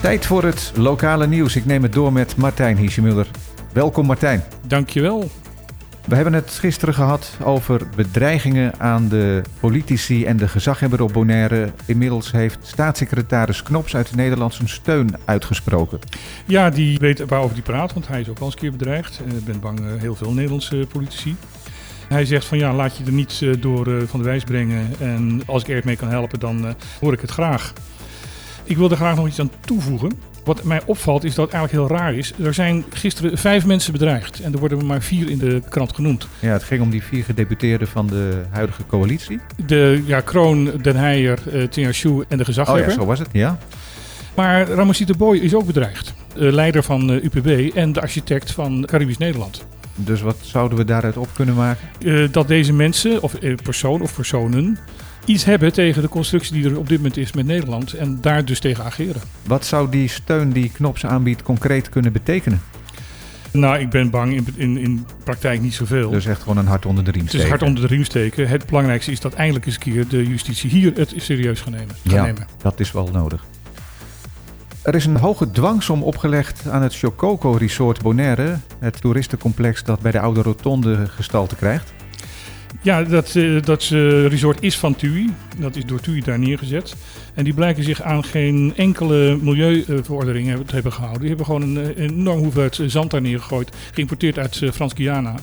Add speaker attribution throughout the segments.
Speaker 1: Tijd voor het lokale nieuws. Ik neem het door met Martijn Hiesemuller. Welkom Martijn.
Speaker 2: Dankjewel.
Speaker 1: We hebben het gisteren gehad over bedreigingen aan de politici en de gezaghebber op Bonaire. Inmiddels heeft staatssecretaris Knops uit Nederland zijn steun uitgesproken.
Speaker 2: Ja, die weet waarover die praat, want hij is ook al eens een keer bedreigd. Ik ben bang uh, heel veel Nederlandse politici. Hij zegt van ja, laat je er niet uh, door uh, van de wijs brengen. En als ik erg mee kan helpen, dan hoor ik het graag. Ik wil er graag nog iets aan toevoegen. Wat mij opvalt is dat het eigenlijk heel raar is. Er zijn gisteren vijf mensen bedreigd. En er worden er maar vier in de krant genoemd.
Speaker 1: Ja, het ging om die vier gedeputeerden van de huidige coalitie.
Speaker 2: De ja, Kroon, Den Heijer, uh, Tina Sjoe en de gezaghebber.
Speaker 1: Oh ja, zo was het, ja.
Speaker 2: Maar Ramosita Boy is ook bedreigd. Leider van UPB en de architect van Caribisch Nederland.
Speaker 1: Dus wat zouden we daaruit op kunnen maken?
Speaker 2: Uh, dat deze mensen, of persoon of personen, iets hebben tegen de constructie die er op dit moment is met Nederland en daar dus tegen ageren.
Speaker 1: Wat zou die steun die Knops aanbiedt concreet kunnen betekenen?
Speaker 2: Nou, ik ben bang in, in, in praktijk niet zoveel.
Speaker 1: Dus echt gewoon een hart onder de riem steken.
Speaker 2: Het is hard onder de riem steken. Het belangrijkste is dat eindelijk eens een keer de justitie hier het serieus gaat nemen. Gaan
Speaker 1: ja,
Speaker 2: nemen.
Speaker 1: dat is wel nodig. Er is een hoge dwangsom opgelegd aan het Chococo Resort Bonaire, het toeristencomplex dat bij de Oude Rotonde gestalte krijgt.
Speaker 2: Ja, dat, uh, dat uh, resort is van TUI. Dat is door TUI daar neergezet. En die blijken zich aan geen enkele milieuverordening hebben, te hebben gehouden. Die hebben gewoon een, enorm hoeveelheid zand daar neergegooid. Geïmporteerd uit Frans-Guyana.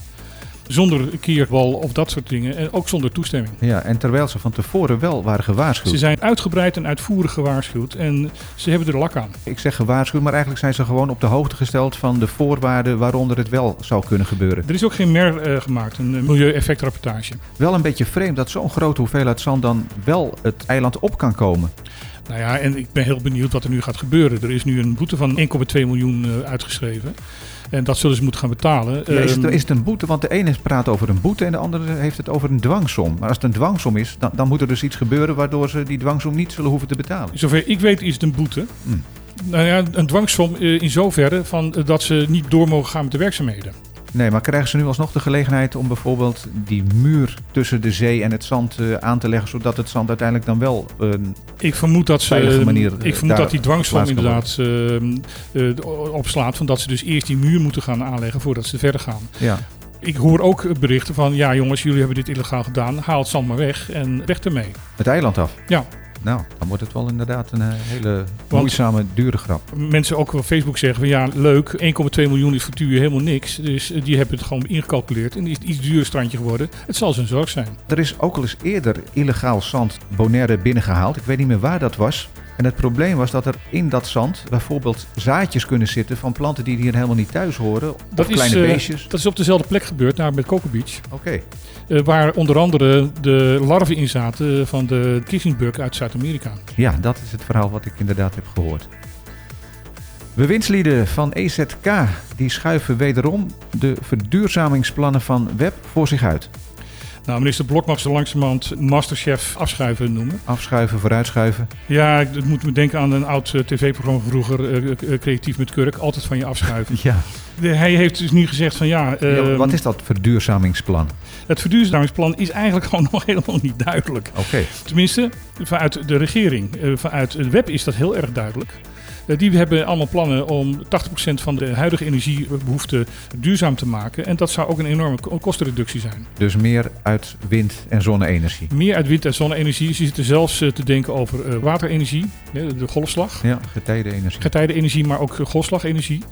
Speaker 2: Zonder keerbal of dat soort dingen. En ook zonder toestemming.
Speaker 1: Ja, en terwijl ze van tevoren wel waren gewaarschuwd.
Speaker 2: Ze zijn uitgebreid en uitvoerig gewaarschuwd. En ze hebben er lak aan.
Speaker 1: Ik zeg gewaarschuwd, maar eigenlijk zijn ze gewoon op de hoogte gesteld van de voorwaarden waaronder het wel zou kunnen gebeuren.
Speaker 2: Er is ook geen mer uh, gemaakt, een milieueffectrapportage.
Speaker 1: Wel een beetje vreemd dat zo'n grote hoeveelheid zand dan wel het eiland op kan komen.
Speaker 2: Nou ja, en ik ben heel benieuwd wat er nu gaat gebeuren. Er is nu een boete van 1,2 miljoen uh, uitgeschreven. En dat zullen ze moeten gaan betalen.
Speaker 1: Ja, is, het, is het een boete? Want de ene praat over een boete en de andere heeft het over een dwangsom. Maar als het een dwangsom is, dan, dan moet er dus iets gebeuren waardoor ze die dwangsom niet zullen hoeven te betalen.
Speaker 2: Zover ik weet is het een boete. Hmm. Nou ja, een dwangsom in zoverre van dat ze niet door mogen gaan met de werkzaamheden.
Speaker 1: Nee, maar krijgen ze nu alsnog de gelegenheid om bijvoorbeeld die muur tussen de zee en het zand uh, aan te leggen, zodat het zand uiteindelijk dan wel een
Speaker 2: ik vermoed dat ze,
Speaker 1: manier.
Speaker 2: Ik vermoed dat die dwangsom inderdaad uh, uh, opslaat van dat ze dus eerst die muur moeten gaan aanleggen voordat ze verder gaan.
Speaker 1: Ja.
Speaker 2: Ik hoor ook berichten van ja jongens, jullie hebben dit illegaal gedaan, haal het zand maar weg en weg ermee.
Speaker 1: Het eiland af?
Speaker 2: Ja.
Speaker 1: Nou, dan wordt het wel inderdaad een hele moeizame, dure grap.
Speaker 2: Mensen ook op Facebook zeggen van ja, leuk, 1,2 miljoen is voor Tuur helemaal niks. Dus die hebben het gewoon ingecalculeerd en is het iets duurder strandje geworden. Het zal zijn zorg zijn.
Speaker 1: Er is ook al eens eerder illegaal zand Bonaire binnengehaald. Ik weet niet meer waar dat was. En het probleem was dat er in dat zand bijvoorbeeld zaadjes kunnen zitten van planten die hier helemaal niet thuis horen.
Speaker 2: Dat
Speaker 1: of kleine
Speaker 2: is, uh,
Speaker 1: beestjes.
Speaker 2: Dat is op dezelfde plek gebeurd, daar met Coco Beach.
Speaker 1: Oké. Okay.
Speaker 2: Uh, waar onder andere de larven in zaten van de kissingbug uit Zuid-Amerika.
Speaker 1: Ja, dat is het verhaal wat ik inderdaad heb gehoord. Bewindslieden van EZK die schuiven wederom de verduurzamingsplannen van Web voor zich uit.
Speaker 2: Nou, minister Blok mag zo langzamerhand Masterchef afschuiven noemen.
Speaker 1: Afschuiven, vooruitschuiven.
Speaker 2: Ja, het moet me denken aan een oud uh, tv-programma vroeger, uh, Creatief met Kurk. Altijd van je afschuiven.
Speaker 1: ja.
Speaker 2: Hij heeft dus nu gezegd van ja...
Speaker 1: Uh, ja wat is dat verduurzamingsplan?
Speaker 2: Het verduurzamingsplan is eigenlijk gewoon nog helemaal niet duidelijk.
Speaker 1: Oké. Okay.
Speaker 2: Tenminste, vanuit de regering. vanuit het web is dat heel erg duidelijk. Uh, die hebben allemaal plannen om 80% van de huidige energiebehoefte duurzaam te maken. En dat zou ook een enorme kostenreductie zijn.
Speaker 1: Dus meer uit wind- en zonne-energie?
Speaker 2: Meer uit wind- en zonne-energie. Ze zitten zelfs uh, te denken over uh, waterenergie, de golfslag.
Speaker 1: Ja, getijdenenergie.
Speaker 2: Getijdenenergie, maar ook golfslagenergie.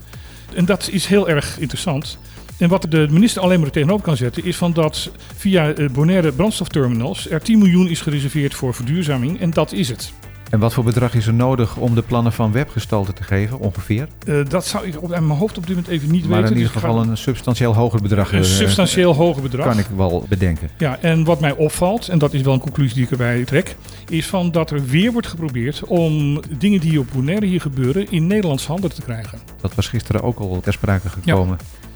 Speaker 2: En dat is heel erg interessant. En wat de minister alleen maar er tegenover kan zetten, is van dat via Bonaire brandstofterminals er 10 miljoen is gereserveerd voor verduurzaming. En dat is het.
Speaker 1: En wat voor bedrag is er nodig om de plannen van webgestalte te geven, ongeveer?
Speaker 2: Uh, dat zou ik op mijn hoofd op dit moment even niet
Speaker 1: maar
Speaker 2: weten.
Speaker 1: in ieder geval dus een substantieel hoger bedrag.
Speaker 2: Een uh, substantieel hoger bedrag.
Speaker 1: Kan ik wel bedenken.
Speaker 2: Ja, en wat mij opvalt, en dat is wel een conclusie die ik erbij trek, is van dat er weer wordt geprobeerd om dingen die op Bonaire hier gebeuren in Nederlands handen te krijgen.
Speaker 1: Dat was gisteren ook al ter sprake gekomen. Ja.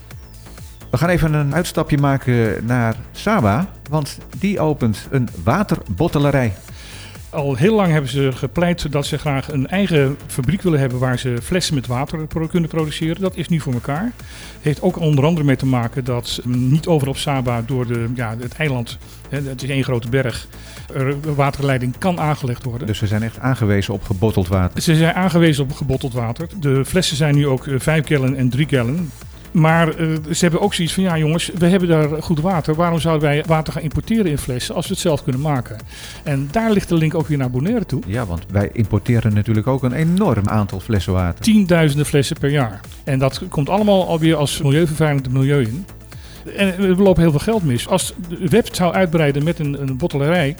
Speaker 1: We gaan even een uitstapje maken naar Saba, want die opent een waterbottelerij.
Speaker 2: Al heel lang hebben ze gepleit dat ze graag een eigen fabriek willen hebben waar ze flessen met water kunnen produceren. Dat is nu voor elkaar. Heeft ook onder andere mee te maken dat niet over op Saba door de, ja, het eiland, het is één grote berg, er waterleiding kan aangelegd worden.
Speaker 1: Dus ze zijn echt aangewezen op gebotteld water?
Speaker 2: Ze zijn aangewezen op gebotteld water. De flessen zijn nu ook 5 gallon en 3 gallon. Maar uh, ze hebben ook zoiets van, ja jongens, we hebben daar goed water. Waarom zouden wij water gaan importeren in flessen als we het zelf kunnen maken? En daar ligt de link ook weer naar Bonaire toe.
Speaker 1: Ja, want wij importeren natuurlijk ook een enorm aantal flessen water.
Speaker 2: Tienduizenden flessen per jaar. En dat komt allemaal alweer als milieuvervuilend milieu in. En we lopen heel veel geld mis. Als de web zou uitbreiden met een, een bottelerij,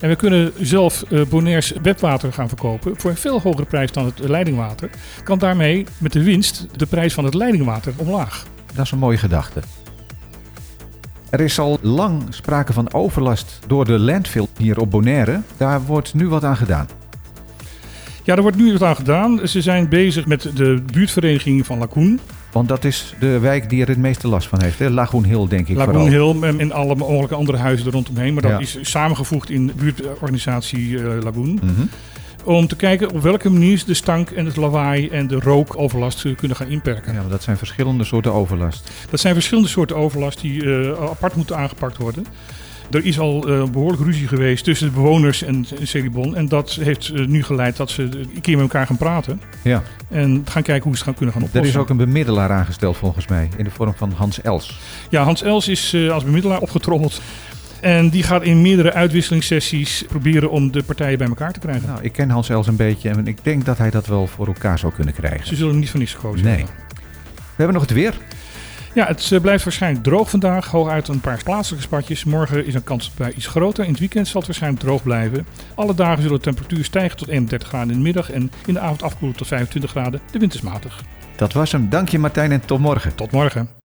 Speaker 2: en we kunnen zelf uh, Bonairs webwater gaan verkopen voor een veel hogere prijs dan het leidingwater. Kan daarmee met de winst de prijs van het leidingwater omlaag.
Speaker 1: Dat is een mooie gedachte. Er is al lang sprake van overlast door de landfill hier op Bonaire. Daar wordt nu wat aan gedaan.
Speaker 2: Ja, er wordt nu wat aan gedaan. Ze zijn bezig met de buurtvereniging van Lacoen.
Speaker 1: Want dat is de wijk die er het meeste last van heeft. Hè? Lagoon Hill, denk ik.
Speaker 2: Lagoon Hill en alle mogelijke andere huizen er rondomheen. Maar dat is samengevoegd in de buurtorganisatie uh, Lagoon. Mhm. Om te kijken op welke manier ze de stank en het lawaai en de rookoverlast kunnen gaan inperken.
Speaker 1: Ja, maar dat zijn verschillende soorten overlast.
Speaker 2: Dat zijn verschillende soorten overlast die uh, apart moeten aangepakt worden. Er is al uh, behoorlijk ruzie geweest tussen de bewoners en, Celibon. En dat heeft uh, nu geleid dat ze een keer met elkaar gaan praten.
Speaker 1: Ja.
Speaker 2: En gaan kijken hoe ze het gaan kunnen gaan oplossen.
Speaker 1: Er is ook een bemiddelaar aangesteld volgens mij. In de vorm van Hans Els.
Speaker 2: Ja, Hans Els is uh, als bemiddelaar opgetrommeld. En die gaat in meerdere uitwisselingssessies proberen om de partijen bij elkaar te krijgen.
Speaker 1: Nou, ik ken Hans Els een beetje en ik denk dat hij dat wel voor elkaar zou kunnen krijgen.
Speaker 2: Ze zullen niet van niets gekozen
Speaker 1: Nee. We hebben nog het weer.
Speaker 2: Ja, het eh, blijft waarschijnlijk droog vandaag. Hooguit een paar plaatselijke spatjes. Morgen is een kans bij iets groter. In het weekend zal het waarschijnlijk droog blijven. Alle dagen zullen de temperatuur stijgen tot 31 graden in de middag. En in de avond afkoelen tot 25 graden. De wind is matig.
Speaker 1: Dat was hem. Dank je Martijn en tot morgen.
Speaker 2: Tot morgen.